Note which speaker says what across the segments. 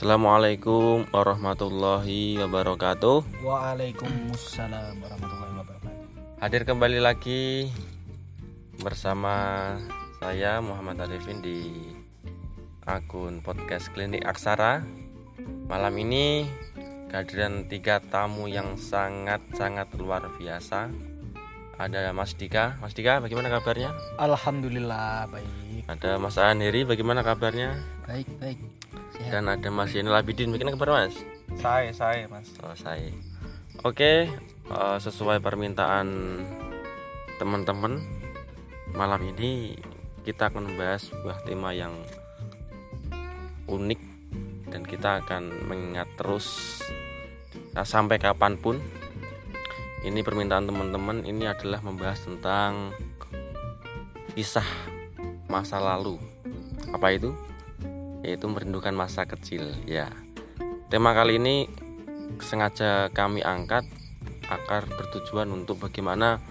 Speaker 1: Assalamualaikum warahmatullahi wabarakatuh.
Speaker 2: Waalaikumsalam warahmatullahi wabarakatuh.
Speaker 1: Hadir kembali lagi bersama saya Muhammad Arifin di akun podcast Klinik Aksara. Malam ini kehadiran tiga tamu yang sangat-sangat luar biasa. Ada Mas Dika. Mas Dika, bagaimana kabarnya?
Speaker 2: Alhamdulillah baik.
Speaker 1: Ada Mas Aniri, bagaimana kabarnya?
Speaker 2: Baik baik.
Speaker 1: Dan ada Mas Yenil Abidin, bagaimana kabar Mas?
Speaker 3: Saya, saya mas.
Speaker 1: selesai oke eh, sesuai permintaan teman-teman malam ini kita akan membahas sebuah tema yang unik dan kita akan mengingat terus nah, sampai kapan pun. Ini permintaan teman-teman ini adalah membahas tentang kisah masa lalu. Apa itu yaitu merindukan masa kecil ya tema kali ini sengaja kami angkat agar bertujuan untuk bagaimana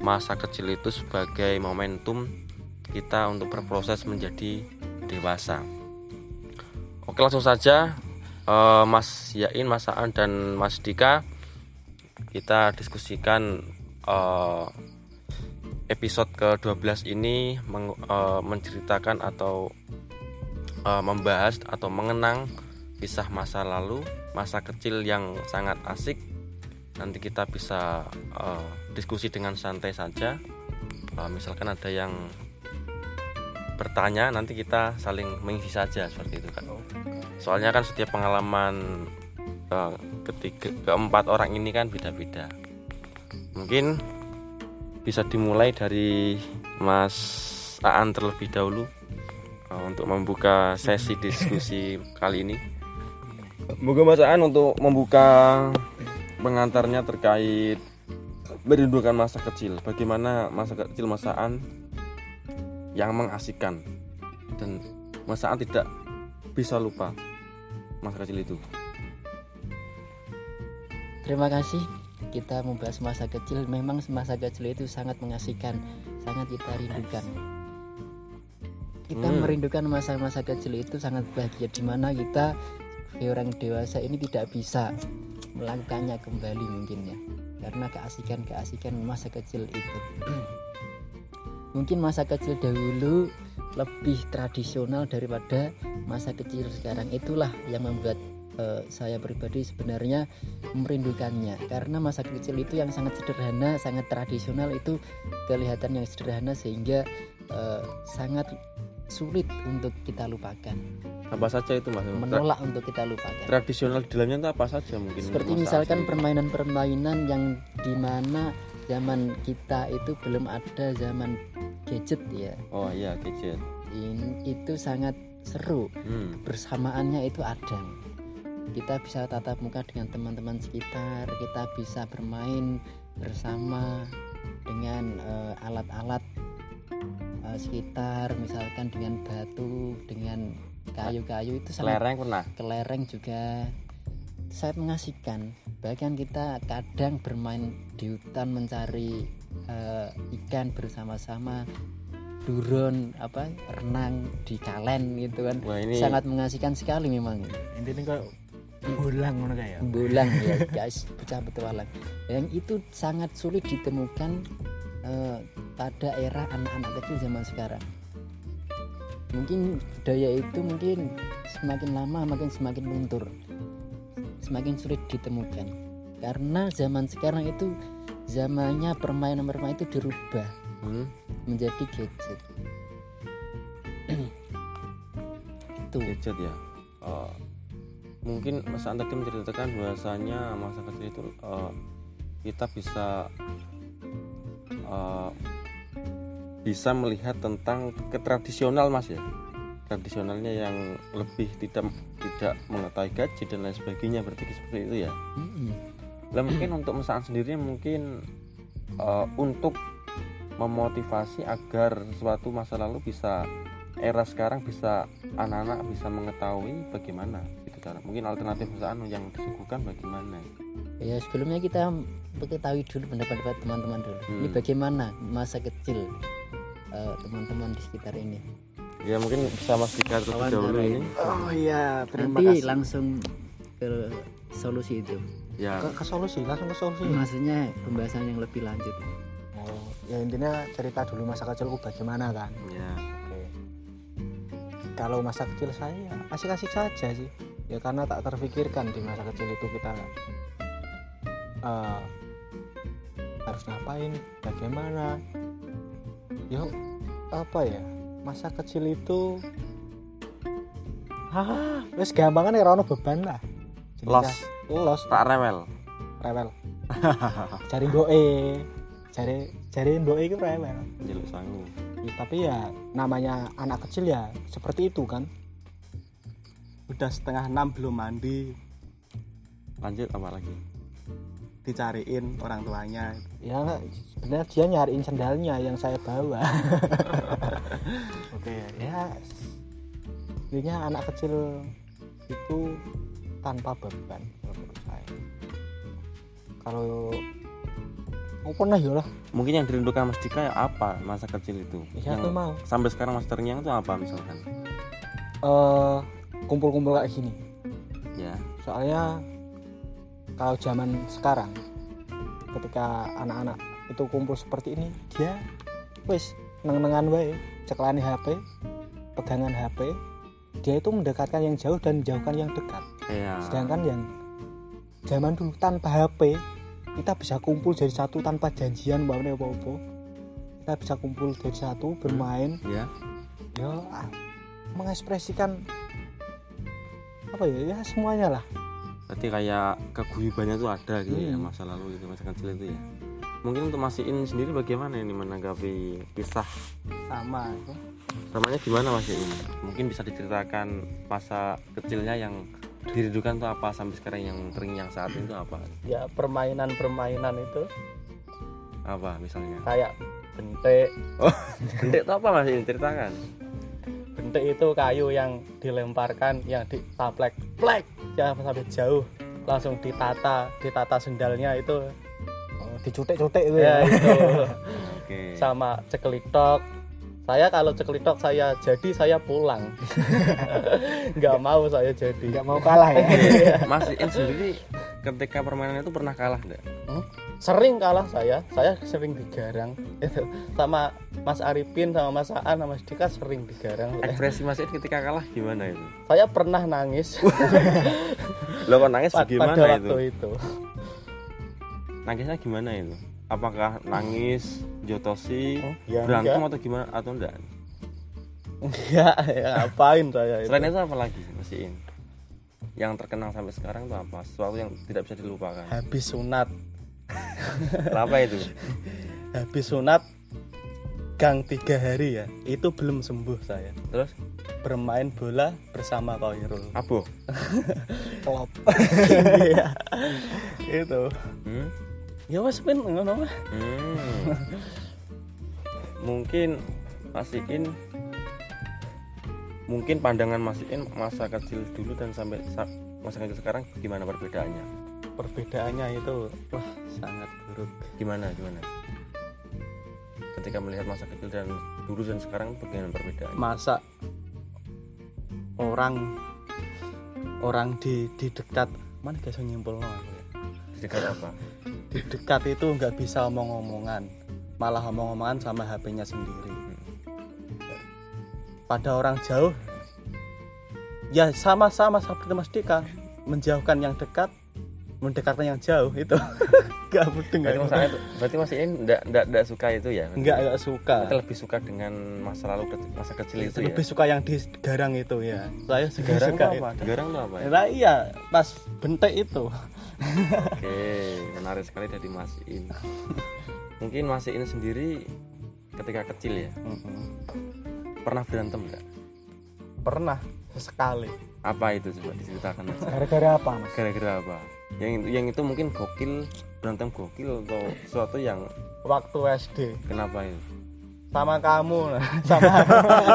Speaker 1: masa kecil itu sebagai momentum kita untuk berproses menjadi dewasa. Oke langsung saja eh, Mas Yain, Mas Aan dan Mas Dika kita diskusikan eh, episode ke-12 ini eh, menceritakan atau eh, membahas atau mengenang kisah masa lalu, masa kecil yang sangat asik. Nanti kita bisa eh, diskusi dengan santai saja. Eh, misalkan ada yang bertanya, nanti kita saling mengisi saja seperti itu kan. Soalnya kan setiap pengalaman eh, ketiga keempat orang ini kan beda-beda. Mungkin bisa dimulai dari Mas Aan terlebih dahulu untuk membuka sesi diskusi kali ini. Moga Mas Aan untuk membuka pengantarnya terkait merindukan masa kecil. Bagaimana masa kecil Mas Aan yang mengasihkan dan Mas Aan tidak bisa lupa masa kecil itu.
Speaker 2: Terima kasih. Kita membahas masa kecil. Memang masa kecil itu sangat mengasihkan, sangat kita rindukan. Kita
Speaker 1: Hmm.
Speaker 2: merindukan masa-masa kecil itu sangat bahagia di mana kita sebagai orang dewasa ini tidak bisa melakukannya kembali mungkin ya. Karena keasikan-keasikan masa kecil itu. mungkin masa kecil dahulu lebih tradisional daripada masa kecil sekarang itulah yang membuat eh, saya pribadi sebenarnya merindukannya karena masa kecil itu yang sangat sederhana sangat tradisional itu kelihatan yang sederhana sehingga eh, sangat sulit untuk kita lupakan
Speaker 1: Apa saja itu Mas? Tra-
Speaker 2: menolak untuk kita lupakan
Speaker 1: tradisional di dalamnya itu apa saja mungkin?
Speaker 2: seperti misalkan permainan-permainan yang di mana zaman kita itu belum ada zaman gadget ya
Speaker 1: Oh iya gadget.
Speaker 2: In- itu sangat seru
Speaker 1: Hmm.
Speaker 2: bersamaannya itu ada kita bisa tatap muka dengan teman-teman sekitar kita bisa bermain bersama dengan eh, alat-alat eh, sekitar misalkan dengan batu dengan kayu-kayu itu sangat
Speaker 1: Kelereng pernah.
Speaker 2: kelereng juga saya mengasihkan bahkan kita kadang bermain di hutan mencari eh, ikan bersama-sama duron apa renang di kalen gitu kan
Speaker 1: Wah ini
Speaker 2: sangat mengasihkan sekali memang
Speaker 3: Intinya kok bulang ngono kayak.
Speaker 2: bulan ya guys pecah petualang yang itu sangat sulit ditemukan eh, pada era anak-anak kecil zaman sekarang. Mungkin budaya itu mungkin semakin lama makin semakin luntur semakin sulit ditemukan. Karena zaman sekarang itu zamannya permainan-permainan itu dirubah
Speaker 1: Hmm.
Speaker 2: menjadi gadget. Itu.
Speaker 1: Gadget ya? Eh, mungkin Mas Aan tadi menceritakan bahwasanya masa kecil itu eh, kita bisa eh, bisa melihat tentang ketradisional Mas ya. Tradisionalnya yang lebih tidak tidak mengetahui gadget dan lain sebagainya berarti seperti itu ya. Lah mungkin untuk Mas Aan sendiri mungkin eh, untuk memotivasi agar suatu masa lalu bisa era sekarang bisa anak-anak bisa mengetahui bagaimana gitu cara. Mungkin alternatif Mas Aan yang disuguhkan bagaimana?
Speaker 2: Ya sebelumnya kita ketahui dulu pendapat teman-teman dulu. Ini
Speaker 1: Hmm.
Speaker 2: bagaimana masa kecil eh, teman-teman di sekitar ini
Speaker 1: ya mungkin bisa Mas Dika terlebih dahulu ini.
Speaker 3: Oh iya, terima
Speaker 2: Nanti
Speaker 3: kasih.
Speaker 2: langsung ke solusi itu.
Speaker 1: ya
Speaker 3: Ke, ke solusi, langsung ke solusi.
Speaker 2: Maksudnya pembahasan yang lebih lanjut.
Speaker 3: Oh, ya intinya cerita dulu masa kecilku bagaimana kan.
Speaker 1: ya
Speaker 3: Oke. Kalau masa kecil saya ya asik-asik saja sih. Ya karena tak terfikirkan di masa kecil itu kita eh, harus ngapain, bagaimana. Yo, apa ya? Masa kecil itu ah, wes gampang kan ya ono beban lah. Jadi
Speaker 1: Los.
Speaker 3: ya, los
Speaker 1: tak rewel
Speaker 3: rewel. Cari doe, cari cari doe itu rewel.
Speaker 1: jeluk sangu
Speaker 3: Ya, tapi ya namanya anak kecil ya seperti itu kan
Speaker 4: udah setengah enam belum mandi
Speaker 1: lanjut apa lagi
Speaker 4: dicariin orang tuanya
Speaker 3: ya sebenarnya dia nyariin sendalnya yang saya bawa.
Speaker 4: Oke
Speaker 3: ya. Intinya anak kecil itu tanpa beban menurut saya. Kalau mau pernah ya lah.
Speaker 1: Mungkin yang dirindukan Mas Dika ya apa masa kecil itu?
Speaker 3: Ya
Speaker 1: yang
Speaker 3: mau.
Speaker 1: sampai sekarang Mas terngiang itu apa misalkan?
Speaker 3: Eh kumpul-kumpul kayak gini.
Speaker 1: Ya.
Speaker 3: Soalnya kalau zaman sekarang ketika anak-anak itu kumpul seperti ini dia wis neng-nengan wae ceklani HP pegangan HP dia itu mendekatkan yang jauh dan menjauhkan yang dekat.
Speaker 1: Ya
Speaker 3: sedangkan yang zaman dulu tanpa HP kita bisa kumpul jadi satu tanpa janjian bahwa apa-apa. Kita bisa kumpul jadi satu bermain.
Speaker 1: Ya
Speaker 3: ya ah, mengekspresikan apa ya? Ya semuanya lah
Speaker 1: berarti kayak keguyubannya tuh ada gitu ya
Speaker 3: Hmm.
Speaker 1: masa lalu itu masa kecil itu ya. Mungkin untuk Mas Iin sendiri bagaimana ini menanggapi kisah?
Speaker 4: Sama itu.
Speaker 1: Namanya gimana Mas Iin? Mungkin bisa diceritakan masa kecilnya yang dirindukan tuh apa sampai sekarang yang terngiang saat itu apa?
Speaker 4: Ya permainan-permainan itu.
Speaker 1: Apa misalnya?
Speaker 4: Kayak bentik.
Speaker 1: Bentik itu apa Mas Iin? Ceritakan
Speaker 4: bentik itu kayu yang dilemparkan yang ditaplek plek ya sampai jauh. Langsung ditata ditata sendalnya itu
Speaker 3: Oh, dicutek-cutek itu
Speaker 4: ya.
Speaker 3: Ya
Speaker 4: itu.
Speaker 1: Oke.
Speaker 4: Sama cekelitok. Saya kalau cekelitok saya jadi saya pulang. Nggak mau saya jadi.
Speaker 3: Nggak mau kalah ya?
Speaker 1: Mas Iin sendiri ketika permainan itu pernah kalah enggak?
Speaker 4: sering kalah saya. Saya sering digarang. Itu sama Mas Arifin sama Mas Aan sama Mas Dika sering digarang
Speaker 1: Ekspresi Mas Iin ketika kalah gimana itu?
Speaker 4: saya pernah nangis
Speaker 1: Lo kok nangis
Speaker 4: pa-
Speaker 1: gimana
Speaker 4: pada
Speaker 1: itu?
Speaker 4: waktu itu
Speaker 1: Nangisnya gimana itu? Apakah nangis, jotosi,
Speaker 4: Oh, ya
Speaker 1: berantem
Speaker 4: enggak.
Speaker 1: atau gimana atau enggak?
Speaker 4: enggak ya ngapain saya itu
Speaker 1: Selain itu apa lagi Mas Iin? Yang terkenal sampai sekarang itu apa? Sesuatu yang tidak bisa dilupakan.
Speaker 4: habis sunat
Speaker 1: apa itu?
Speaker 4: habis sunat gang tiga hari ya itu belum sembuh saya
Speaker 1: Terus
Speaker 4: bermain bola bersama Koirul
Speaker 1: abuh.
Speaker 3: klop
Speaker 4: Iya. itu
Speaker 1: Hmm?
Speaker 4: ya wes pin ngono mah
Speaker 1: Hmm. Mungkin Mas Iin mungkin pandangan Mas Iin masa kecil dulu dan sampai sa- masa kecil sekarang gimana perbedaannya?
Speaker 4: perbedaannya itu wah sangat buruk
Speaker 1: Gimana gimana? Ketika melihat masa kecil dan dulu dan sekarang bagaimana perbedaannya?
Speaker 4: masa orang orang di di dekat mana guys nyimpul
Speaker 1: Di dekat apa?
Speaker 4: di dekat itu nggak bisa omong-omongan malah omong-omongan sama HP-nya sendiri pada orang jauh ya sama-sama seperti Mas Dika menjauhkan yang dekat mendekatkan yang jauh itu nggak mudeng
Speaker 1: Berarti
Speaker 4: nggak
Speaker 1: Mas Iin, berarti Mas Iin enggak, enggak, enggak suka itu ya?
Speaker 4: nggak nggak suka
Speaker 1: Berarti lebih suka dengan masa lalu ke- masa kecil itu ya?
Speaker 4: lebih suka yang di garang itu ya saya juga
Speaker 1: Garang
Speaker 4: suka
Speaker 1: itu
Speaker 4: itu.
Speaker 1: apa? Garang itu apa ya?
Speaker 4: Nah, iya pas bentek itu
Speaker 1: Oke, menarik sekali dari Mas In. Mungkin Mas In sendiri ketika kecil ya,
Speaker 4: Mm-mm.
Speaker 1: pernah berantem nggak?
Speaker 4: pernah sekali
Speaker 1: Apa itu coba diceritakan Mas?
Speaker 3: gara-gara apa mas
Speaker 1: Gara-gara apa? Yang itu, yang itu mungkin gokil, berantem gokil atau sesuatu yang
Speaker 4: waktu SD
Speaker 1: kenapa itu?
Speaker 4: sama kamu sama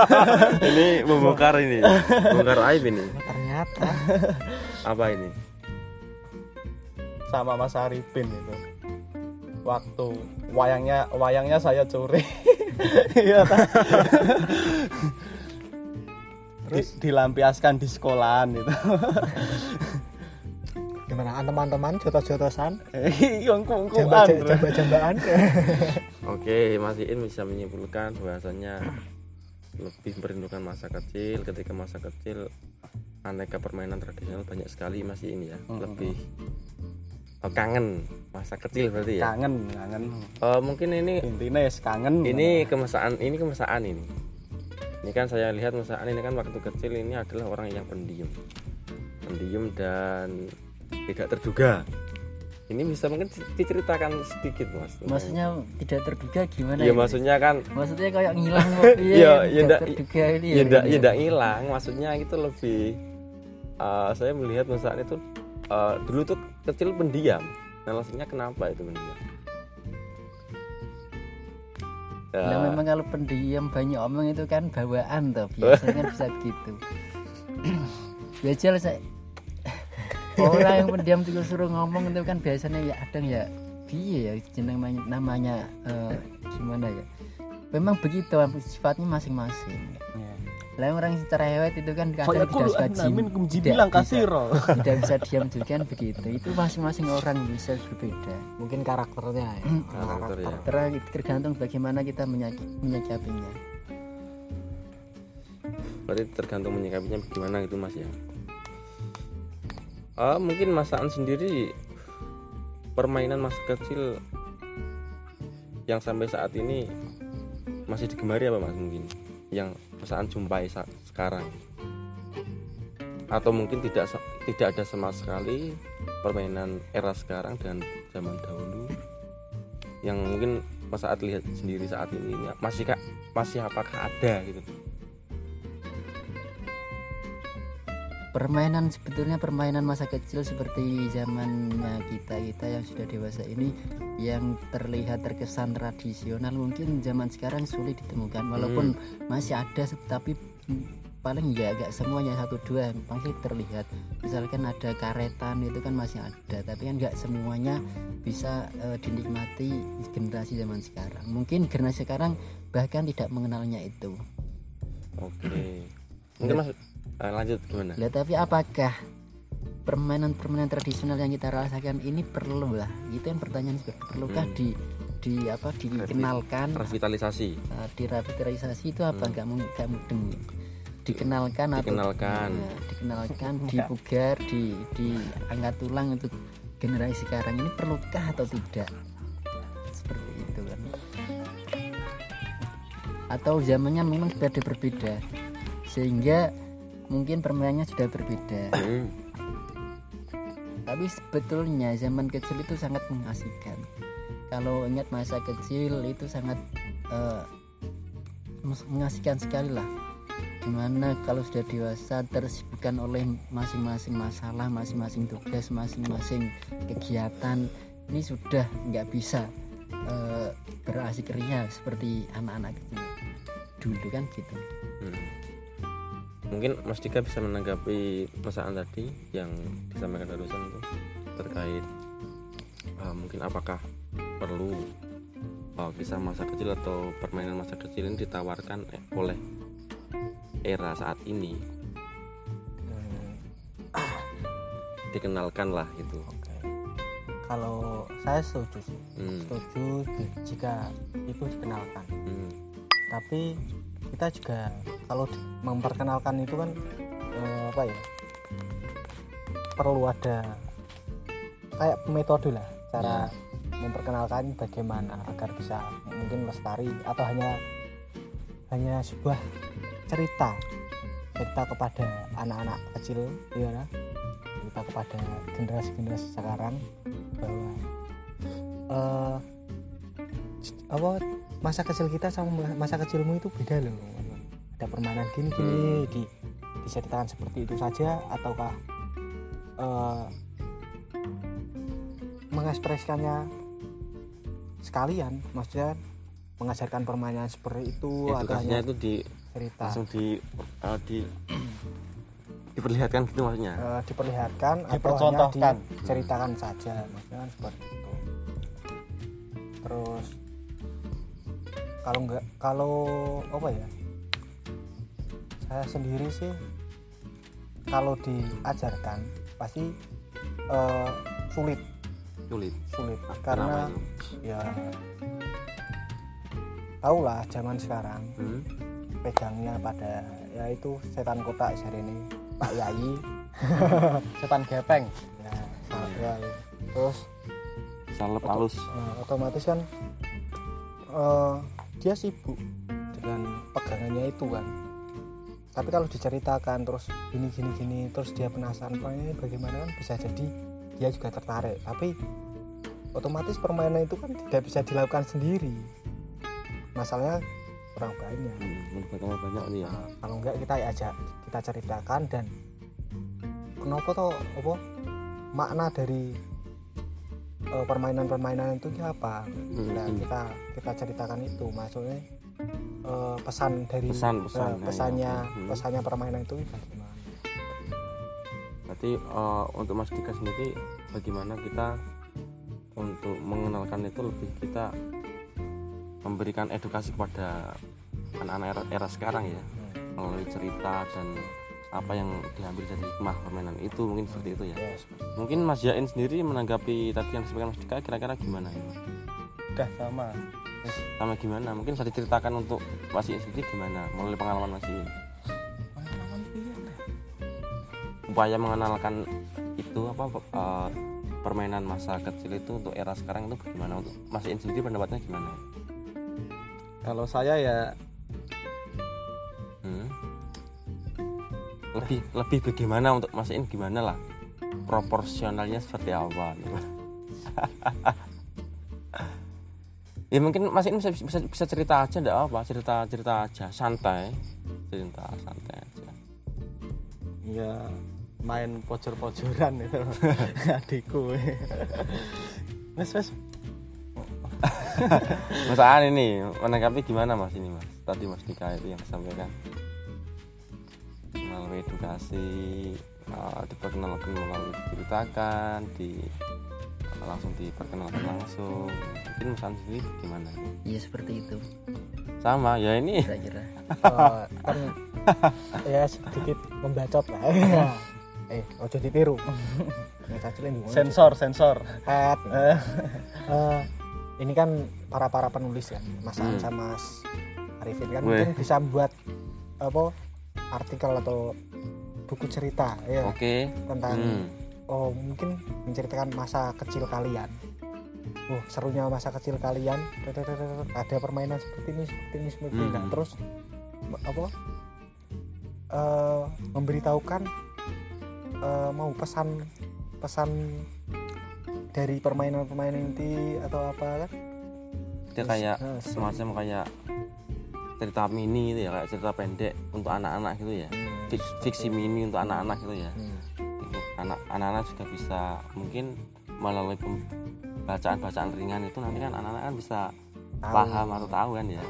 Speaker 1: ini membongkar ini, membongkar aib ini.
Speaker 3: ternyata
Speaker 1: Apa ini?
Speaker 4: sama Mas Arifin itu waktu wayangnya wayangnya saya curi iya?
Speaker 3: Terus
Speaker 4: Di- dilampiaskan di sekolahan itu
Speaker 3: gimana teman-teman jotos-jotosan,
Speaker 4: yang kungkuan
Speaker 3: jamba-jambaan.
Speaker 1: Oke, Mas Iin bisa menyimpulkan bahwasanya lebih merindukan masa kecil ketika masa kecil aneka permainan tradisional banyak sekali Mas Iin ya. Lebih oh, kangen masa kecil berarti ya.
Speaker 4: kangen kangen
Speaker 1: Oh, mungkin ini
Speaker 4: intinya ya kangen
Speaker 1: ini kemesaan ini kemesaan ini. Ini kan saya lihat mesaan ini kan waktu kecil ini adalah orang yang pendiam. Pendiam dan tidak terduga. Ini bisa mungkin diceritakan sedikit Mas.
Speaker 2: maksudnya tidak terduga gimana
Speaker 1: Iya
Speaker 2: ini?
Speaker 1: maksudnya kan
Speaker 2: maksudnya kayak ngilang
Speaker 1: Iya,
Speaker 2: iya
Speaker 1: iya,
Speaker 2: tidak terduga ini
Speaker 1: ya
Speaker 2: ini
Speaker 1: ya ndak hilang maksudnya itu lebih eh, saya melihat masakan itu eh, dulu tuh kecil pendiam. Nah maksudnya kenapa itu pendiam? Ya,
Speaker 2: Nah, memang kalau pendiam banyak omong itu kan bawaan toh biasanya kan bisa begitu. Biasa saya orang yang pendiam itu suruh ngomong itu kan biasanya ya ada ya piye ya jeneng namanya, namanya eh, gimana ya. Memang begitu sifatnya masing-masing. Lah orang secara hewet itu kan kadang tidak suka jim
Speaker 4: namin kumji
Speaker 2: tidak
Speaker 4: bilang
Speaker 2: bisa.
Speaker 4: kasiro
Speaker 2: tidak bisa diam juga kan begitu. Itu masing-masing orang bisa berbeda.
Speaker 3: Mungkin karakternya ya.
Speaker 1: karakter ya
Speaker 2: Ter- tergantung bagaimana kita menyikapinya.
Speaker 1: Berarti tergantung menyikapinya bagaimana gitu mas ya Ah, mungkin masakan sendiri permainan masa kecil yang sampai saat ini masih digemari apa mas mungkin? Yang masakan jumpai saat sekarang. Atau mungkin tidak tidak ada sama sekali permainan era sekarang dengan zaman dahulu yang mungkin mas saat lihat sendiri saat ini. Masih kak masih apakah ada gitu
Speaker 2: permainan sebetulnya permainan masa kecil seperti zamannya kita kita yang sudah dewasa ini yang terlihat terkesan tradisional mungkin zaman sekarang sulit ditemukan. Walaupun masih ada tapi mm, paling ya agak semuanya satu dua pasti terlihat. Misalkan ada karetan itu kan masih ada tapi kan nggak semuanya bisa eh, dinikmati generasi zaman sekarang. Mungkin generasi sekarang bahkan tidak mengenalnya itu.
Speaker 1: Oke. Mungkin Mas eh, lanjut gimana?
Speaker 2: Lah tapi apakah permainan-permainan tradisional yang kita rasakan ini perlu lah? Itu yang pertanyaan juga perlukah
Speaker 1: Hmm.
Speaker 2: di di apa dikenalkan
Speaker 1: Revitalisasi,
Speaker 2: uh, direvitalisasi itu apa
Speaker 1: Hmm.
Speaker 2: nggak mungkin nggak mudeng ya? dikenalkan atau
Speaker 1: dikenalkan.
Speaker 2: Ya, dikenalkan dipugar di diangkat tulang untuk generasi sekarang ini perlukah atau tidak seperti itu kan atau zamannya memang sudah berbeda sehingga mungkin permainannya sudah berbeda.
Speaker 1: Hmm,
Speaker 2: tapi sebetulnya zaman kecil itu sangat mengasihkan. Kalau ingat masa kecil itu sangat mes- mengasihkan sekali lah. Di mana kalau sudah dewasa tersibukkan oleh masing-masing masalah masing-masing tugas masing-masing kegiatan ini sudah nggak bisa eh, berasik ria seperti anak-anak kecil. Dulu kan gitu.
Speaker 1: Hmm. Mungkin Mas Dika bisa menanggapi pesan tadi yang disampaikan barusan itu terkait eh, mungkin apakah perlu eh, kisah masa kecil atau permainan masa kecil ini ditawarkan eh, oleh era saat ini dikenalkan lah gitu.
Speaker 3: Oke. Kalau saya setuju sih.
Speaker 1: Hmm,
Speaker 3: Setuju jika itu dikenalkan.
Speaker 1: hmm,
Speaker 3: Tapi kita juga kalau memperkenalkan itu kan eh, apa ya? Perlu ada kayak metode lah cara memperkenalkan bagaimana agar bisa mungkin lestari atau hanya hanya sebuah cerita cerita kepada anak-anak kecil ya cerita kepada generasi-generasi sekarang bahwa eh, apa masa kecil kita sama masa kecilmu itu beda loh. Ada permainan gini gini di diceritakan seperti itu saja ataukah eh, mengekspresikannya sekalian maksudnya mengajarkan permainan seperti itu atau hanya
Speaker 1: itu di
Speaker 3: cerita?
Speaker 1: langsung di eh, di diperlihatkan gitu maksudnya?
Speaker 3: Eh, diperlihatkan atau hanya
Speaker 4: Dipercontohkan.
Speaker 3: diceritakan saja maksudnya kan seperti itu. Terus kalau enggak kalau apa ya? Saya sendiri sih kalau diajarkan pasti eh, sulit.
Speaker 1: Sulit.
Speaker 3: Sulit.
Speaker 1: Kenapa
Speaker 3: karena ya tahulah zaman sekarang
Speaker 1: Hmm?
Speaker 3: pegangnya pada ya itu setan kotak hari ini Pak Yayi
Speaker 4: setan gepeng.
Speaker 3: Ya, ya, terus
Speaker 1: salep halus
Speaker 3: eh, otomatis kan eh, dia sibuk dengan pegangannya itu kan. Tapi kalau diceritakan terus gini gini gini terus dia penasaran "Wah, ini bagaimana? kan bisa jadi dia juga tertarik. Tapi otomatis permainan itu kan tidak bisa dilakukan sendiri. Masalahnya kurang banyak.
Speaker 1: Hmm, orang banyak nih ya.
Speaker 3: Nah, kalau enggak kita ajak kita ceritakan dan kenapa toh apa makna dari permainan-permainan itu apa
Speaker 1: Hmm,
Speaker 3: nah
Speaker 1: hmm.
Speaker 3: kita kita ceritakan itu maksudnya eh, pesan dari
Speaker 1: Pesan,
Speaker 3: eh,
Speaker 1: pesan, ya,
Speaker 3: pesannya
Speaker 1: ya, oke. Hmm.
Speaker 3: pesannya permainan itu bagaimana
Speaker 1: berarti eh, untuk Mas Dika sendiri bagaimana kita untuk mengenalkan itu lebih kita memberikan edukasi kepada anak-anak era, era sekarang ya
Speaker 3: Hmm.
Speaker 1: melalui cerita dan apa yang diambil dari hikmah permainan itu mungkin seperti itu ya.
Speaker 3: Yes.
Speaker 1: mungkin Mas Yain sendiri menanggapi tadi yang disampaikan Mas Dika kira-kira gimana ya
Speaker 4: udah sama.
Speaker 1: Sama gimana? Mungkin bisa diceritakan untuk Mas Yain sendiri gimana melalui pengalaman Mas Yain? Upaya mengenalkan itu apa eh, permainan masa kecil itu untuk era sekarang itu bagaimana? Untuk Mas Yain sendiri pendapatnya gimana?
Speaker 4: Kalau saya ya
Speaker 1: lebih lebih bagaimana untuk Mas Yain gimana lah? Proporsionalnya seperti apa gitu. ya mungkin Mas Yain bisa, bisa bisa cerita aja enggak apa cerita cerita aja. Santai. Cerita santai aja.
Speaker 4: Ya main pojor-pojoran itu. Adikku. Wes wes.
Speaker 1: Mas Aan ini menanggapi gimana Mas ini Mas? Tadi Mas Dika itu yang sampaikan edukasi eh, diperkenalkan melalui diceritakan di langsung diperkenalkan langsung. Mungkin Mas Aan sendiri gimana?
Speaker 2: Iya seperti itu.
Speaker 1: Sama ya ini.
Speaker 2: Kira-kira.
Speaker 3: Eh, kan ya sedikit membacot lah. Eh ojo ditiru.
Speaker 4: Sensor sensor.
Speaker 3: Hat. Eh, ini kan para para penulis kan Mas
Speaker 1: Hmm.
Speaker 3: sama Mas Arifin kan
Speaker 1: Weh.
Speaker 3: mungkin bisa buat apa artikel atau buku cerita ya.
Speaker 1: Oke.
Speaker 3: Tentang
Speaker 1: Hmm.
Speaker 3: oh mungkin menceritakan masa kecil kalian. Oh serunya masa kecil kalian. Ada permainan seperti ini seperti ini seperti ini.
Speaker 1: Hmm.
Speaker 3: Nah, terus apa? Eh memberitahukan eh, mau pesan pesan dari permainan-permainan inti atau apa kan?
Speaker 1: Dia kayak
Speaker 3: Nah,
Speaker 1: semacam kayak cerita mini gitu ya kayak cerita pendek untuk anak-anak gitu ya Fik- fiksi mini untuk anak-anak gitu ya
Speaker 3: hmm.
Speaker 1: Itu anak anak-anak juga bisa mungkin melalui bacaan-bacaan ringan itu nanti kan anak-anak kan bisa
Speaker 3: Tahu.
Speaker 1: paham atau tahu kan ya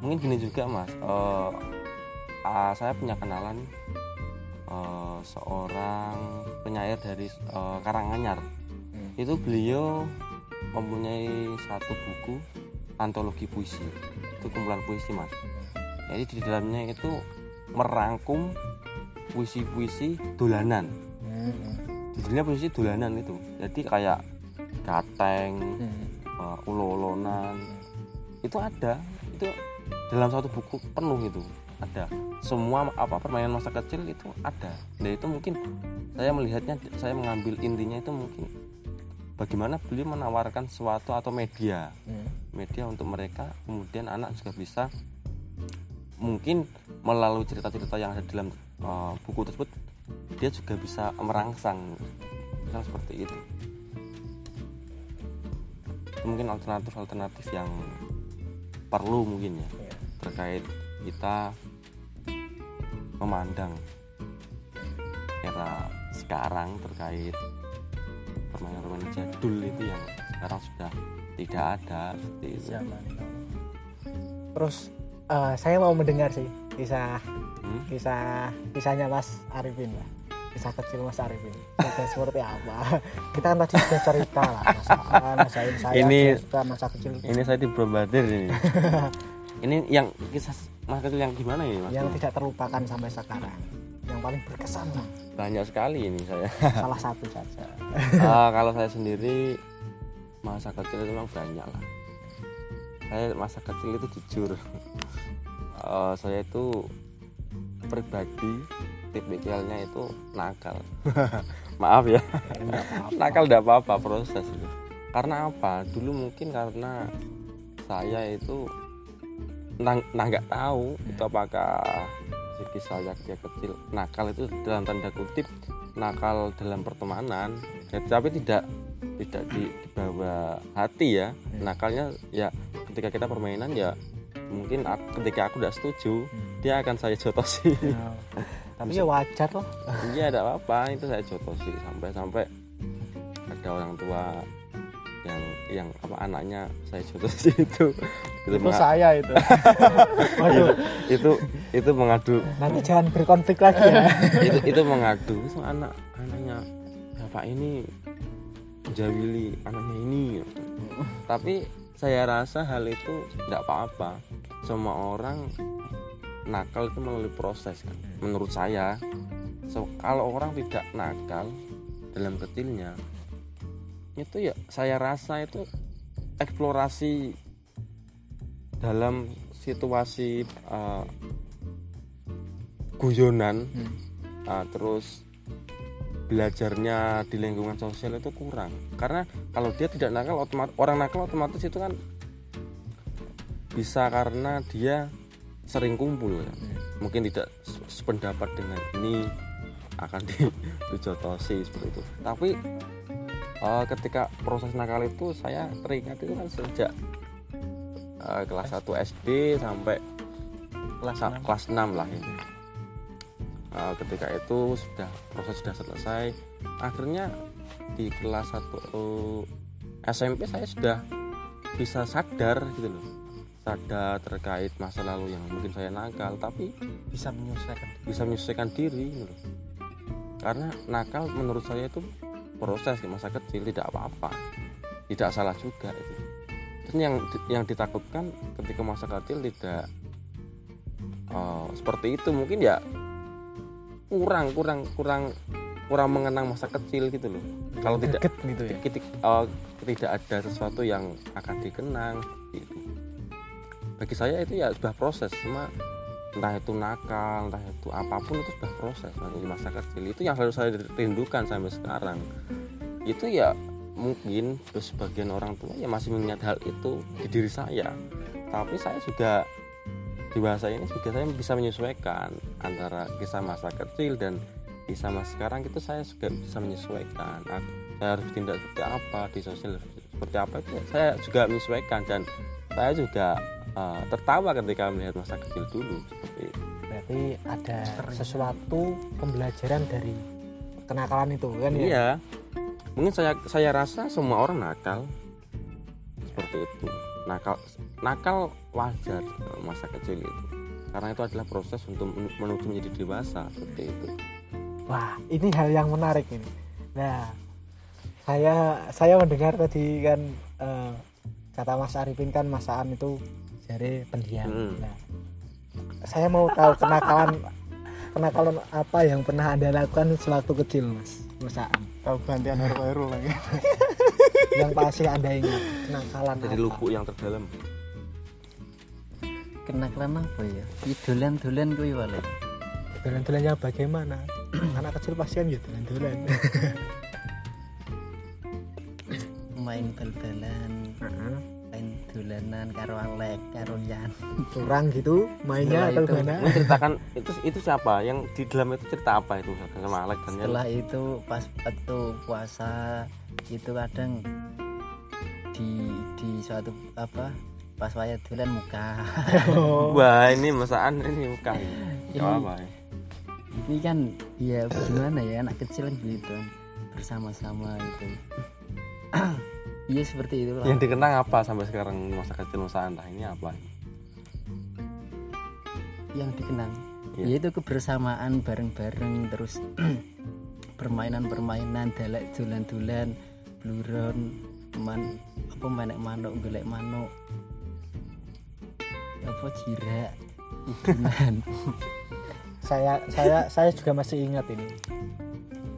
Speaker 1: mungkin gini juga mas Eh, ah, saya punya kenalan eh, seorang penyair dari eh, Karanganyar
Speaker 3: Hmm.
Speaker 1: itu beliau mempunyai satu buku antologi puisi itu kumpulan puisi mas. Jadi di dalamnya itu merangkum puisi-puisi dolanan.
Speaker 3: Hmm,
Speaker 1: judulnya puisi dolanan itu. Jadi kayak gateng
Speaker 3: hmm.
Speaker 1: uh, ulo-ulonan. Itu ada. Itu dalam satu buku penuh itu ada. Semua apa permainan masa kecil itu ada. Nah itu mungkin saya melihatnya saya mengambil intinya itu mungkin bagaimana beliau menawarkan sesuatu atau media.
Speaker 3: Hmm.
Speaker 1: Media untuk mereka kemudian anak juga bisa mungkin melalui cerita-cerita yang ada dalam uh, buku tersebut dia juga bisa merangsang misal seperti itu Itu mungkin alternatif-alternatif yang perlu mungkin ya
Speaker 3: Iya.
Speaker 1: terkait kita memandang era sekarang terkait permainan-permainan jadul itu yang sekarang sudah tidak ada seperti itu.
Speaker 3: terus eh, saya mau mendengar sih kisah
Speaker 1: Hmm?
Speaker 3: kisah kisahnya Mas Arifin lah. Kisah kecil Mas Arifin. Kisah seperti apa? Kita kan tadi sudah cerita lah Mas Aan, Mas Ain, saya
Speaker 1: Ini-
Speaker 3: sudah masa kecil
Speaker 1: Ini saya di Brobadir ini. ini yang kisah masa kecil yang gimana ini mas?
Speaker 3: Yang tidak terlupakan sampai sekarang. Yang paling berkesan lah.
Speaker 1: Banyak sekali ini saya.
Speaker 3: Salah satu saja.
Speaker 1: Ah, kalau saya sendiri masa kecil itu memang banyak lah. Saya masa kecil itu jujur. Eh, saya itu pribadi tipikalnya itu nakal. Maaf ya.
Speaker 3: Enggak
Speaker 1: nakal tidak apa-apa proses itu. Karena apa? Dulu mungkin karena saya itu nah nggak tahu itu apakah segi saya ketika kecil. Nakal itu dalam tanda kutip nakal dalam pertemanan. Ya, tapi tidak tidak di, di bawah hati ya. Nakalnya ya ketika kita permainan ya mungkin ak- ketika aku tidak setuju dia akan saya jotosi.
Speaker 3: Nah, tapi ya wajar loh
Speaker 1: iya tidak apa-apa itu saya jotosi sampai sampai ada orang tua yang yang apa anaknya saya jotosi itu. Itu,
Speaker 3: itu saya itu. Waduh.
Speaker 1: itu itu mengadu.
Speaker 3: Nanti jangan berkonflik lagi ya.
Speaker 1: Itu itu mengadu itu anak anaknya bapak ini menjawili anaknya ini. Tapi saya rasa hal itu tidak apa-apa. Semua orang nakal itu melalui proses kan? Menurut saya so, kalau orang tidak nakal dalam kecilnya itu ya saya rasa itu eksplorasi dalam situasi eh, guyonan
Speaker 2: Hmm.
Speaker 1: uh, terus belajarnya di lingkungan sosial itu kurang karena kalau dia tidak nakal otomatis orang nakal otomatis itu kan bisa karena dia sering kumpul ya. mungkin tidak se- sependapat dengan ini akan di, dijotosi seperti itu tapi uh, ketika proses nakal itu saya teringat itu kan sejak uh, kelas 1 SD sampai
Speaker 4: kelas
Speaker 1: sa-
Speaker 4: enam.
Speaker 1: kelas 6 lah ini Uh, ketika itu sudah proses sudah selesai. Akhirnya di kelas 1 uh, SMP saya sudah bisa sadar gitu loh. Sadar terkait masa lalu yang mungkin saya nakal tapi
Speaker 4: bisa menyelesaikan
Speaker 1: bisa menyesuaikan diri gitu loh. karena nakal menurut saya itu proses di masa kecil tidak apa-apa. Tidak salah juga itu. Dan yang yang ditakutkan ketika masa kecil tidak eh, seperti itu. Mungkin ya kurang kurang kurang kurang mengenang masa kecil gitu loh. Kalau tidak
Speaker 3: gitu ya?
Speaker 1: Ketik, eh, tidak ada sesuatu yang akan dikenang gitu. bagi saya itu ya sudah proses cuma entah itu nakal entah itu apa pun itu sudah proses di masa kecil. Itu yang selalu saya rindukan sampai sekarang. Itu ya mungkin sebagian orang tua ya masih mengingat hal itu di diri saya. Tapi saya juga di bahasa ini juga saya bisa menyesuaikan antara kisah masa kecil dan kisah masa sekarang itu saya juga bisa menyesuaikan Aku- saya harus tindak seperti apa di sosial seperti apa itu saya juga menyesuaikan dan saya juga eh, tertawa ketika melihat masa kecil dulu seperti itu.
Speaker 3: berarti ada sesuatu pembelajaran dari kenakalan itu kan ya
Speaker 1: Iya. Mungkin saya saya rasa semua orang nakal seperti itu. Nakal nakal wajar masa kecil itu. Karena itu adalah proses untuk men- menuju menjadi dewasa seperti itu.
Speaker 3: Wah, ini hal yang menarik ini. Nah, saya saya mendengar tadi kan eh, kata Mas Arifin kan masaan itu jari pendiam.
Speaker 1: Hmm.
Speaker 3: Nah, saya mau tahu kenakalan kenakalan apa yang pernah anda lakukan sewaktu kecil, Mas? Masaan.
Speaker 4: tahu gantian hero-hero lagi
Speaker 3: Yang pasti anda ingat kenakalan
Speaker 1: Jadi
Speaker 3: apa?
Speaker 1: lubuk yang terdalam.
Speaker 2: Kenakalan apa ya dolan-dolan kuwi wale
Speaker 3: Dolan-dolannya bagaimana? Anak kecil pasti kan ya dolan-dolan.
Speaker 2: main bal-balan
Speaker 3: Heeh.
Speaker 2: main dolanan karo Alek karo Yan
Speaker 3: Curang gitu mainnya atau
Speaker 2: itu-
Speaker 3: gimana?
Speaker 1: Ceritakan itu itu siapa? Yang di dalam itu cerita apa itu sama Alek dan Yan?
Speaker 2: setelah itu pas waktu puasa itu kadang di di suatu apa pas waya dolan muka
Speaker 3: Oh.
Speaker 1: Wah, ini masaan ini.
Speaker 2: Ini-
Speaker 1: Gak apa ya.
Speaker 2: ini kan ya gimana ya anak kecil kan gitu kan bersama-sama itu iya seperti itu lah
Speaker 1: Yang dikenang apa sampai sekarang masa kecil masa entah ini apa?
Speaker 2: yang dikenang ya itu kebersamaan bareng-bareng terus permainan-permainan dalek dolan-dolan bluron man apa manek manuk golek manuk apa hubungan
Speaker 3: saya saya saya juga masih ingat ini.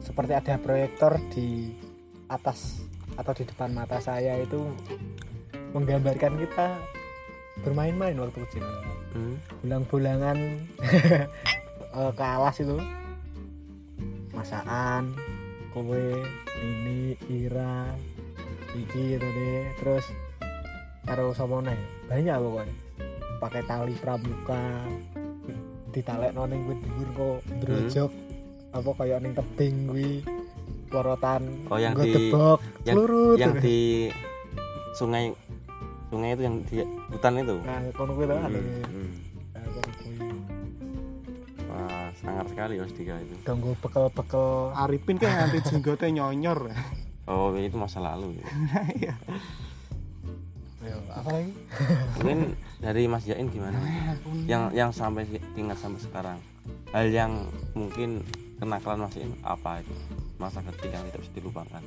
Speaker 3: Seperti ada proyektor di atas atau di depan mata saya itu menggambarkan kita bermain-main waktu kecil.
Speaker 1: Hmm.
Speaker 3: bulang-bulangan eh, ke alas itu masakan kowe ini Ira iki deh terus sapa neh banyak pokoknya pakai tali pramuka ditalek noning kuwi dhuwur kok drojok apa kayak ning tebing kuwi porotan
Speaker 1: Oh, yang di-
Speaker 3: debok
Speaker 1: yang-
Speaker 3: lurut
Speaker 1: Yang di sungai sungai itu yang di hutan itu.
Speaker 3: nah kono kuwi to ada
Speaker 1: Hmm, hmm.
Speaker 3: Nah.
Speaker 1: Wah, sangar sekali Mas Dika itu.
Speaker 3: Ganggu bekel-bekel
Speaker 4: Arifin kan nanti jenggotnya nyonyor
Speaker 1: Oh, itu masa lalu. gitu.
Speaker 4: Iya.
Speaker 3: Ayo, apa lagi
Speaker 1: Mungkin dari Mas Jain gimana? Yang yang sampai ingat sampai sekarang. Hal yang mungkin kenakalan Mas Jain apa itu? Masa kecil yang tidak bisa dilupakan.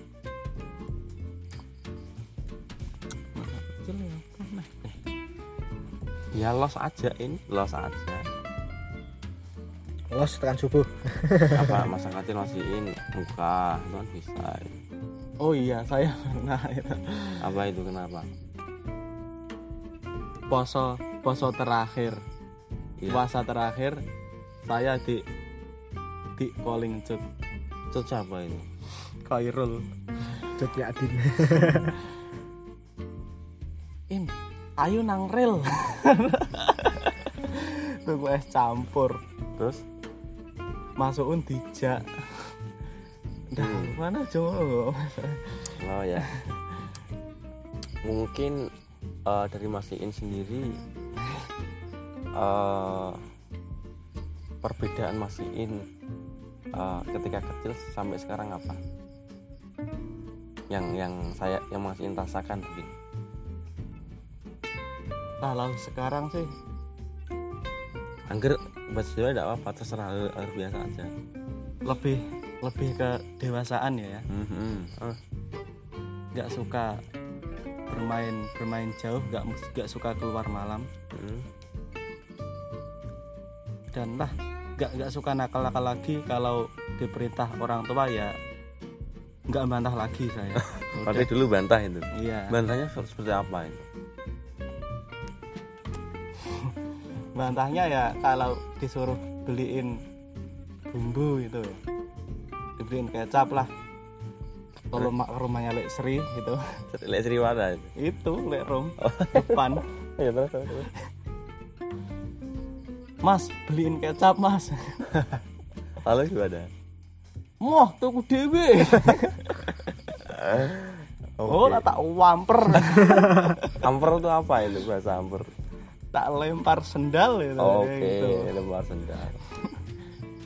Speaker 1: Ya los aja ini, los aja.
Speaker 3: los tekan subuh
Speaker 1: Apa masa kecil masih ini muka itu kan bisa.
Speaker 4: Oh iya saya pernah itu.
Speaker 1: Apa itu kenapa?
Speaker 4: Poso poso terakhir.
Speaker 1: Iya.
Speaker 4: puasa terakhir saya di di calling cut
Speaker 1: Itu siapa itu?
Speaker 4: Kairul
Speaker 3: Cut Yadin
Speaker 4: in ayo nang rel. Tuku es campur.
Speaker 1: Terus?
Speaker 4: Masukin dijak. Dah,
Speaker 1: Hmm.
Speaker 4: mana coba
Speaker 1: Oh ya. Mungkin eh, dari Mas Iin sendiri eh, perbedaan Mas Iin eh, ketika kecil sampai sekarang apa? Yang yang saya yang Mas Iin rasakan mungkin.
Speaker 4: kalau sekarang sih
Speaker 1: Angger bahasa Jawa tidak apa-apa terserah hal biasa aja.
Speaker 4: lebih lebih ke dewasaan ya ya
Speaker 1: Mhm. Oh,
Speaker 4: nggak suka bermain bermain jauh nggak nggak suka keluar malam
Speaker 1: mhm.
Speaker 4: dan lah nggak nggak suka nakal-nakal lagi kalau diperintah orang tua ya nggak bantah lagi saya Udah,
Speaker 1: dulu bantah itu.
Speaker 4: iya
Speaker 1: Bantahnya seperti apa itu?
Speaker 4: bantahnya ya kalau disuruh beliin bumbu ya dibeliin kecap lah kalau mak rumahnya Lek Sri gitu
Speaker 1: Lek Sriwana itu.
Speaker 4: itu Lek Rum depan
Speaker 1: Ya terus.
Speaker 4: Mas beliin kecap mas
Speaker 1: Lalu gimana?
Speaker 4: Moh tuku dewe Oh lah tak wamper
Speaker 1: Amper itu apa itu bahasa amper?
Speaker 4: tak lempar sendal gitu,
Speaker 1: Oke,
Speaker 4: gitu.
Speaker 1: lembar sendal.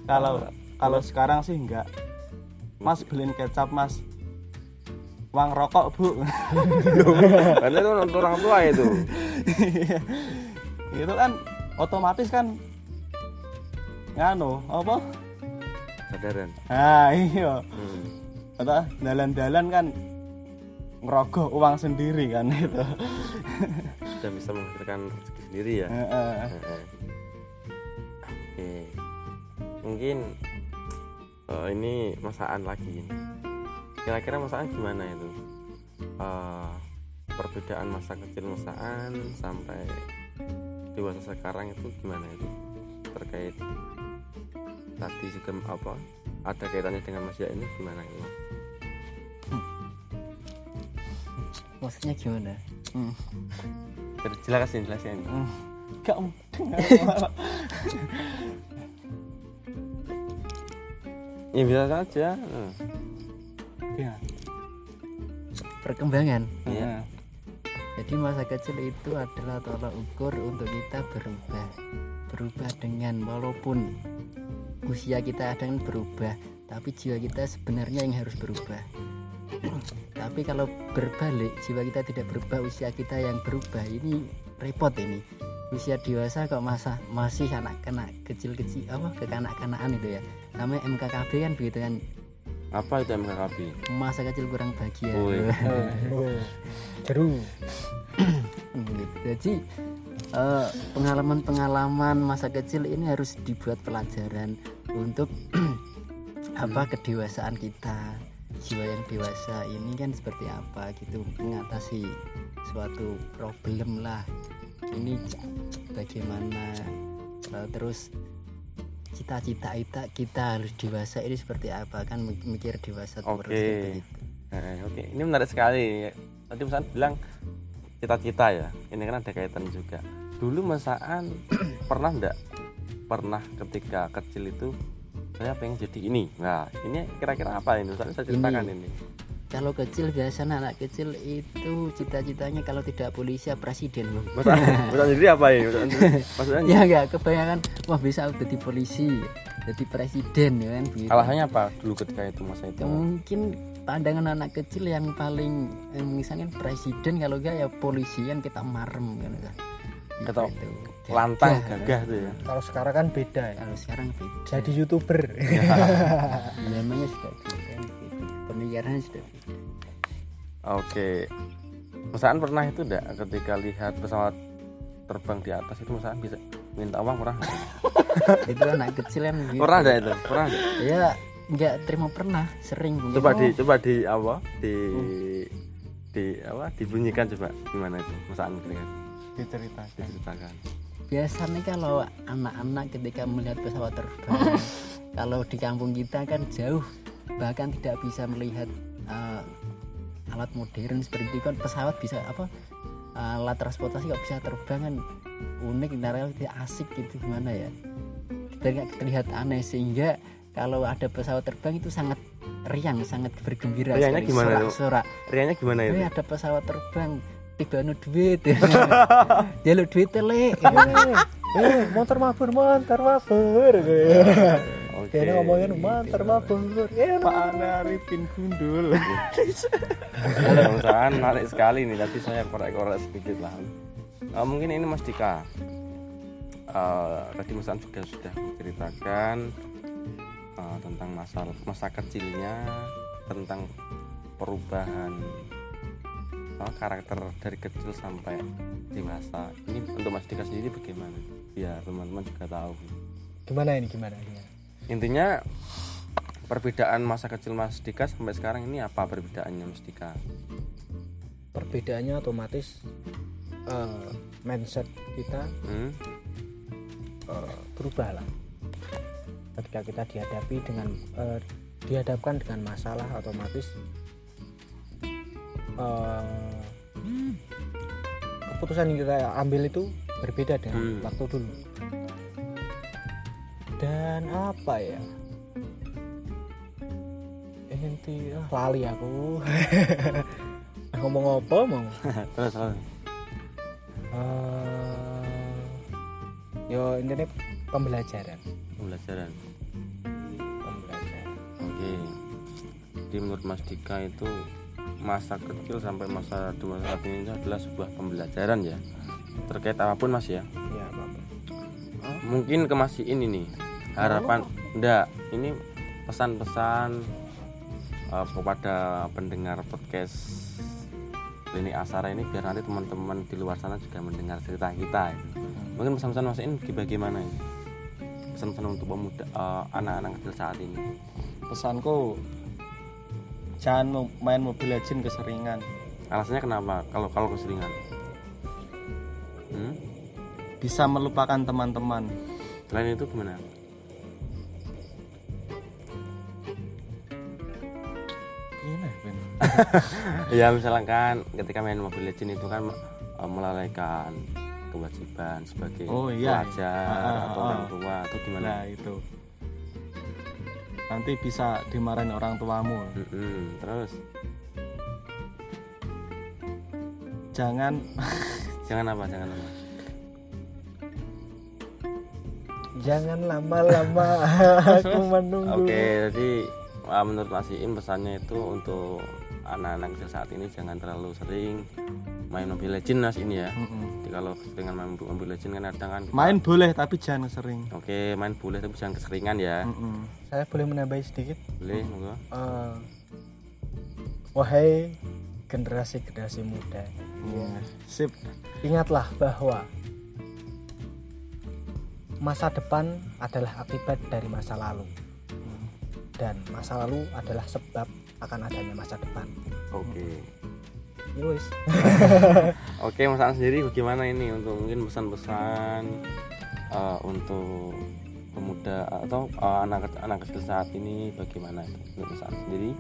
Speaker 4: Kalau kalau sekarang sih enggak. Mas beliin kecap, Mas. Uang rokok, Bu.
Speaker 1: Karena itu untuk orang tua itu.
Speaker 4: itu kan otomatis kan nganu, apa?
Speaker 1: Sadaran.
Speaker 4: Nah, iya.
Speaker 1: Hmm.
Speaker 4: Kata dalan-dalan kan ngerogoh uang sendiri kan itu.
Speaker 1: Sudah bisa menghasilkan rezeki sendiri ya.
Speaker 4: Heeh.
Speaker 1: Heeh. Oke. Mungkin eh, ini masaan lagi. Kira-kira masaan gimana itu? Eh, perbedaan masa kecil masaan sampai dewasa sekarang itu gimana itu? Terkait tadi juga apa? Ada kaitannya dengan Mas ini gimana itu?
Speaker 2: maksudnya gimana
Speaker 4: Hmm.
Speaker 1: Jelasin, jelasin.
Speaker 4: Hmm. Gak mungkin.
Speaker 1: Ya bisa saja. Hmm.
Speaker 4: Iya.
Speaker 2: perkembangan.
Speaker 1: Iya.
Speaker 2: jadi masa kecil itu adalah tolak ukur untuk kita berubah. Berubah dengan walaupun usia kita akan berubah tapi jiwa kita sebenarnya yang harus berubah. Tapi kalau berbalik jiwa kita tidak berubah usia kita yang berubah ini repot ini. Usia dewasa kok masa masih anak-anak kecil-kecil apa kekanak-kanakan itu ya. Namanya MKKB kan begitu kan
Speaker 1: Apa itu MKKB?
Speaker 2: masa kecil kurang bahagia.
Speaker 3: Oh, jeru
Speaker 2: Gitu. jadi eh, pengalaman-pengalaman masa kecil ini harus dibuat pelajaran untuk apa kedewasaan kita. Jiwa yang dewasa ini kan seperti apa gitu mengatasi suatu problem lah. Ini bagaimana? Eh, terus cita-cita kita kita harus dewasa ini seperti apa? Kan mikir dewasa
Speaker 1: Oke.
Speaker 2: seperti itu.
Speaker 1: Nah, oke. Ini menarik sekali. Tadi Mas An bilang cita-cita ya. Ini kan ada kaitan juga. Dulu Masaan pernah enggak pernah ketika kecil itu saya pengen jadi ini. Nah ini kira-kira apa ini? Ustaz saya ceritakan ini,
Speaker 2: kalau kecil biasanya anak kecil itu cita-citanya kalau tidak polisi ya presiden Bang.
Speaker 1: An sendiri apa Mas An
Speaker 2: ya enggak kebanyakan wah bisa jadi polisi jadi presiden ya kan begitu.
Speaker 1: alasannya apa dulu ketika itu masa itu
Speaker 2: Ya, mungkin pandangan anak kecil yang paling eh, misalnya presiden kalau enggak ya polisi yang kita marem kan kan.
Speaker 1: Atau
Speaker 2: Gitu.
Speaker 1: lantang
Speaker 2: Gagah.
Speaker 1: gagah tuh ya
Speaker 3: kalau sekarang kan beda ya
Speaker 2: kalau sekarang beda
Speaker 3: jadi youtuber
Speaker 2: namanya sudah beda gitu. Pemikirannya sudah beda
Speaker 1: Oke. Masaan pernah itu enggak ketika lihat pesawat terbang di atas itu Masaan bisa minta uang pernah?
Speaker 2: itu anak kecil yang gitu.
Speaker 1: Pernah enggak itu? Pernah enggak?
Speaker 2: ya nggak terima pernah sering
Speaker 1: Coba di coba di apa? Di di apa? Dibunyikan coba gimana itu? Masaan kira
Speaker 4: diceritakan
Speaker 1: diceritakan.
Speaker 2: biasanya kalau anak-anak ketika melihat pesawat terbang kalau di kampung kita kan jauh bahkan tidak bisa melihat uh, alat modern seperti itu kan pesawat bisa apa uh, alat transportasi kok bisa terbang kan unik relatif asik gitu gimana ya kita nggak terlihat aneh sehingga kalau ada pesawat terbang itu sangat riang sangat bergembira
Speaker 1: Riangnya
Speaker 2: sekali.
Speaker 1: gimana tuh?
Speaker 2: sorak-sorak
Speaker 1: Rianya gimana itu?
Speaker 2: Wih, ada pesawat terbang tiba nu duit jalur duit tele
Speaker 3: eh motor mabur motor mabur
Speaker 1: Oke.
Speaker 3: Kayaknya ngomongin motor mabur ya
Speaker 4: Pak Ane Arifin Gundul
Speaker 1: Kalau Masaan menarik sekali nih tapi saya korek-korek sedikit lah. Eh, mungkin ini Mas Dika. Eh, tadi Mas juga sudah menceritakan eh, tentang masa masa kecilnya, tentang perubahan eh, karakter dari kecil sampai dewasa. Ini untuk Mas Dika sendiri bagaimana? Biar teman-teman juga tahu.
Speaker 3: gimana ini gimana gimana
Speaker 1: Intinya perbedaan masa kecil Mas Dika sampai sekarang ini apa perbedaannya Mas Dika?
Speaker 3: perbedaannya otomatis eh, mindset kita
Speaker 1: Hmm?
Speaker 3: eh, berubah lah ketika kita dihadapi dengan eh, dihadapkan dengan masalah otomatis eh, keputusan yang kita ambil itu berbeda dengan
Speaker 1: Hmm.
Speaker 3: waktu dulu dan apa ya inti ah, lali aku ngomong apa mau
Speaker 1: Terus.
Speaker 3: Eh, yo intinya pembelajaran
Speaker 1: pembelajaran.
Speaker 3: pembelajaran
Speaker 1: Oke. Jadi menurut Mas Dika itu masa kecil sampai masa dewasa saat ini adalah sebuah pembelajaran ya terkait apa pun Mas ya.
Speaker 3: ya apa
Speaker 1: Mungkin ke Mas ini nih harapan enggak ini pesan-pesan eh, kepada pendengar podcast Lini Asara ini biar nanti teman-teman di luar sana juga mendengar cerita kita. ya. Mungkin pesan-pesan Mas ini bagaimana ini? Pesan-pesan untuk pemuda eh, anak-anak kecil saat ini.
Speaker 4: pesanku jangan main Mobile Legend keseringan
Speaker 1: Alasannya kenapa? Kalau kalau keseringan? Hmm?
Speaker 4: bisa melupakan teman-teman
Speaker 1: Selain itu? Gimana, ya misalkan ketika main Mobile Legends itu kan eh, melalaikan kewajiban sebagai
Speaker 4: Oh, iya.
Speaker 1: pelajar
Speaker 4: Ah, ah,
Speaker 1: atau
Speaker 4: ah.
Speaker 1: orang tua atau gimana?
Speaker 4: nah itu nanti bisa dimarahin orang tuamu
Speaker 1: Mm-mm. Terus
Speaker 4: jangan
Speaker 1: jangan apa? Jangan apa?
Speaker 3: jangan lama-lama aku menunggu
Speaker 1: Oke, jadi uh, menurut Mas Iin pesannya itu untuk anak-anak kecil saat ini jangan terlalu sering main Mobile Legends Mas ini ya. Jadi kalau dengan main Mobile Legends kan kadang kan
Speaker 4: main boleh tapi jangan sering
Speaker 1: Oke, main boleh tapi jangan keseringan ya.
Speaker 4: Mm-mm.
Speaker 3: saya boleh menambahi sedikit
Speaker 1: Boleh, monggo.
Speaker 3: Eh, wahai generasi generasi muda
Speaker 4: Iya. sip
Speaker 3: ingatlah bahwa masa depan adalah akibat dari masa lalu dan masa lalu adalah sebab akan adanya masa depan.
Speaker 1: Oke.
Speaker 3: Ya wis.
Speaker 1: Oke mas Aan sendiri bagaimana ini untuk mungkin pesan-pesan eh, untuk pemuda atau eh, anak anak kecil saat ini bagaimana itu untuk mas Aan sendiri?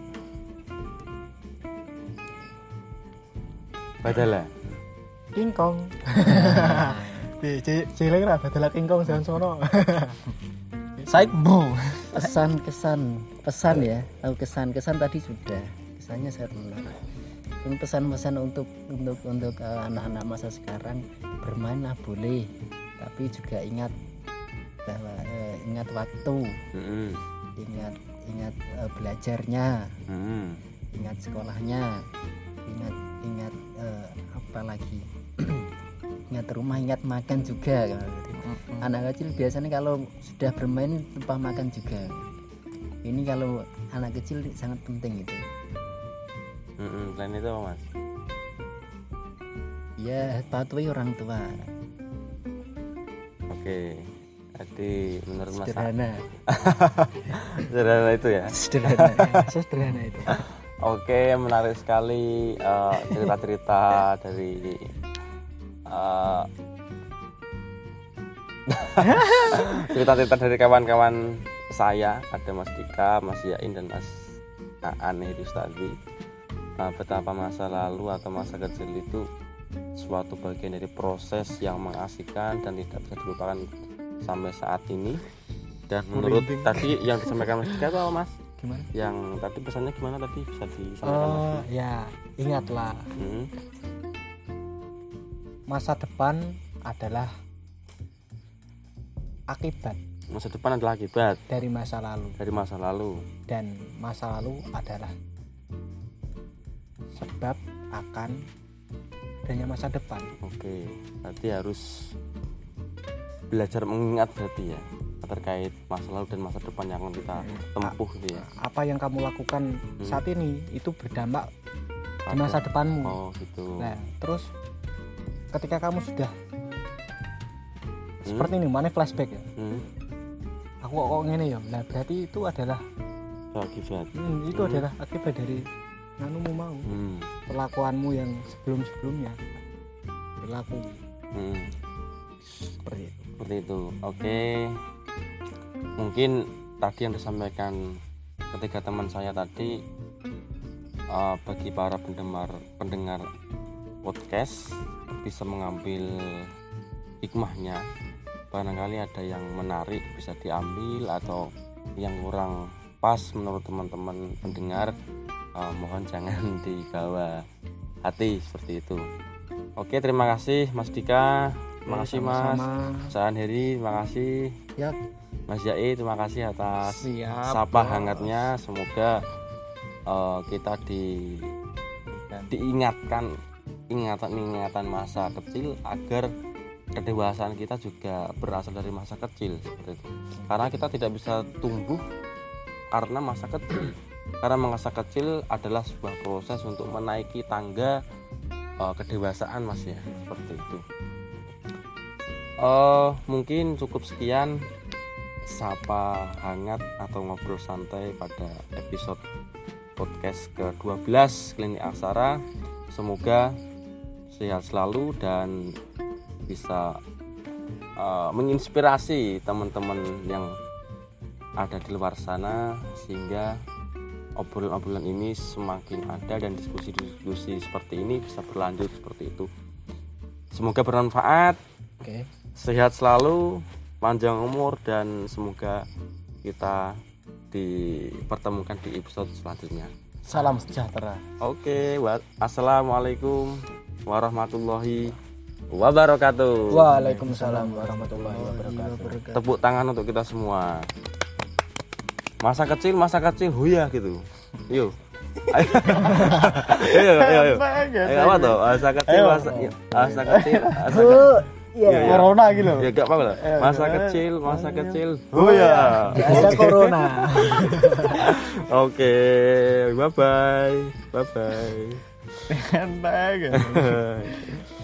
Speaker 1: Badala.
Speaker 3: King Kong cilik ra badala King Kong jangan sono Saik bu
Speaker 2: pesan kesan. Pesan ya. Tahu kesan. Kesan tadi sudah. Kesannya saya benar Ini pesan-pesan untuk untuk untuk eh, anak-anak masa sekarang. Bermainlah boleh. Tapi juga ingat bahwa eh, ingat waktu. Ingat ingat eh, belajarnya. Ingat sekolahnya. Ingat ingat apa lagi ingat rumah ingat makan juga anak kecil biasanya kalau sudah bermain lupa makan juga. Ini kalau anak kecil sangat penting itu
Speaker 1: Mm-mm. selain itu apa mas?
Speaker 2: Ya patuhi orang tua.
Speaker 1: Oke jadi menurut mas
Speaker 2: sederhana.
Speaker 1: Sederhana itu ya?
Speaker 2: Sederhana
Speaker 3: sederhana itu.
Speaker 1: Oke, menarik sekali eh, cerita-cerita dari eh, cerita-cerita dari kawan-kawan saya ada Mas Dika, Mas Yain dan Mas Aan itu tadi Nah, betapa masa lalu atau masa kecil itu suatu bagian dari proses yang mengasihkan dan tidak bisa dilupakan sampai saat ini. Dan menurut tadi yang disampaikan Mas Dika itu apa Mas?
Speaker 3: gimana?
Speaker 1: Yang tadi pesannya gimana tadi? Bisa disampaikan Mas?
Speaker 3: oh ya ingatlah.
Speaker 1: Hmm,
Speaker 3: masa depan adalah akibat
Speaker 1: masa depan adalah akibat
Speaker 3: dari masa lalu
Speaker 1: dari masa lalu.
Speaker 3: dan masa lalu adalah sebab akan adanya masa depan
Speaker 1: Oke, berarti harus belajar mengingat berarti ya terkait masa lalu dan masa depan yang akan kita tempuh gitu ya.
Speaker 3: apa yang kamu lakukan
Speaker 1: Hmm.
Speaker 3: saat ini itu berdampak di masa depanmu
Speaker 1: Oh gitu.
Speaker 3: nah terus ketika kamu sudah
Speaker 1: Hmm,
Speaker 3: seperti ini mana flashback ya?
Speaker 1: Hmm,
Speaker 3: aku kok ngene ya? Nah berarti itu adalah
Speaker 1: akibat.
Speaker 3: hmm, itu
Speaker 1: Hmm.
Speaker 3: adalah akibat dari nganumu mau.
Speaker 1: Hmm,
Speaker 3: perlakuanmu yang sebelum sebelumnya berlaku.
Speaker 1: Hmm,
Speaker 3: seperti itu.
Speaker 1: Seperti itu. Oke. Mungkin tadi yang disampaikan ketika teman saya tadi eh, bagi para pendengar pendengar podcast bisa mengambil hikmahnya. Barangkali ada yang menarik bisa diambil atau yang kurang pas menurut teman-teman pendengar eh, mohon jangan dibawa hati seperti itu. Oke terima kasih Mas Dika. Terima kasih Mas. Saan Heri terima kasih.
Speaker 2: Ya.
Speaker 1: Mas Yai terima kasih atas
Speaker 3: siap
Speaker 1: sapa
Speaker 3: Bos.
Speaker 1: hangatnya. Semoga eh, kita di diingatkan ingatan-ingatan masa kecil agar kedewasaan kita juga berasal dari masa kecil seperti itu. Karena kita tidak bisa tumbuh karena masa kecil. Karena masa kecil adalah sebuah proses untuk menaiki tangga eh, kedewasaan Mas ya, seperti itu. Eh, mungkin cukup sekian sapa hangat atau ngobrol santai pada episode podcast ke-12 Klinik Aksara. Semoga sehat selalu dan bisa uh, menginspirasi teman-teman yang ada di luar sana sehingga obrolan-obrolan ini semakin ada dan diskusi-diskusi seperti ini bisa berlanjut seperti itu. Semoga bermanfaat
Speaker 2: oke
Speaker 1: sehat selalu, panjang umur dan semoga kita dipertemukan di episode selanjutnya.
Speaker 3: salam sejahtera
Speaker 1: Oke, wa- assalamualaikum warahmatullahi wabarakatuh.
Speaker 3: Waalaikumsalam warahmatullahi wabarakatuh
Speaker 1: Tepuk tangan untuk kita semua. Masa kecil, masa kecil, huya gitu. Yuk. Ayo, ayo, ayo, ayo. Ayo, apa tuh? Masa kecil, masa, masa kecil, masa kecil. Iya, iya.
Speaker 3: corona gitu
Speaker 1: Ya gak apa-apa lah. Masa kecil, masa kecil. Huya.
Speaker 3: ada corona
Speaker 1: Oke, bye bye. Bye bye.
Speaker 3: É, cara.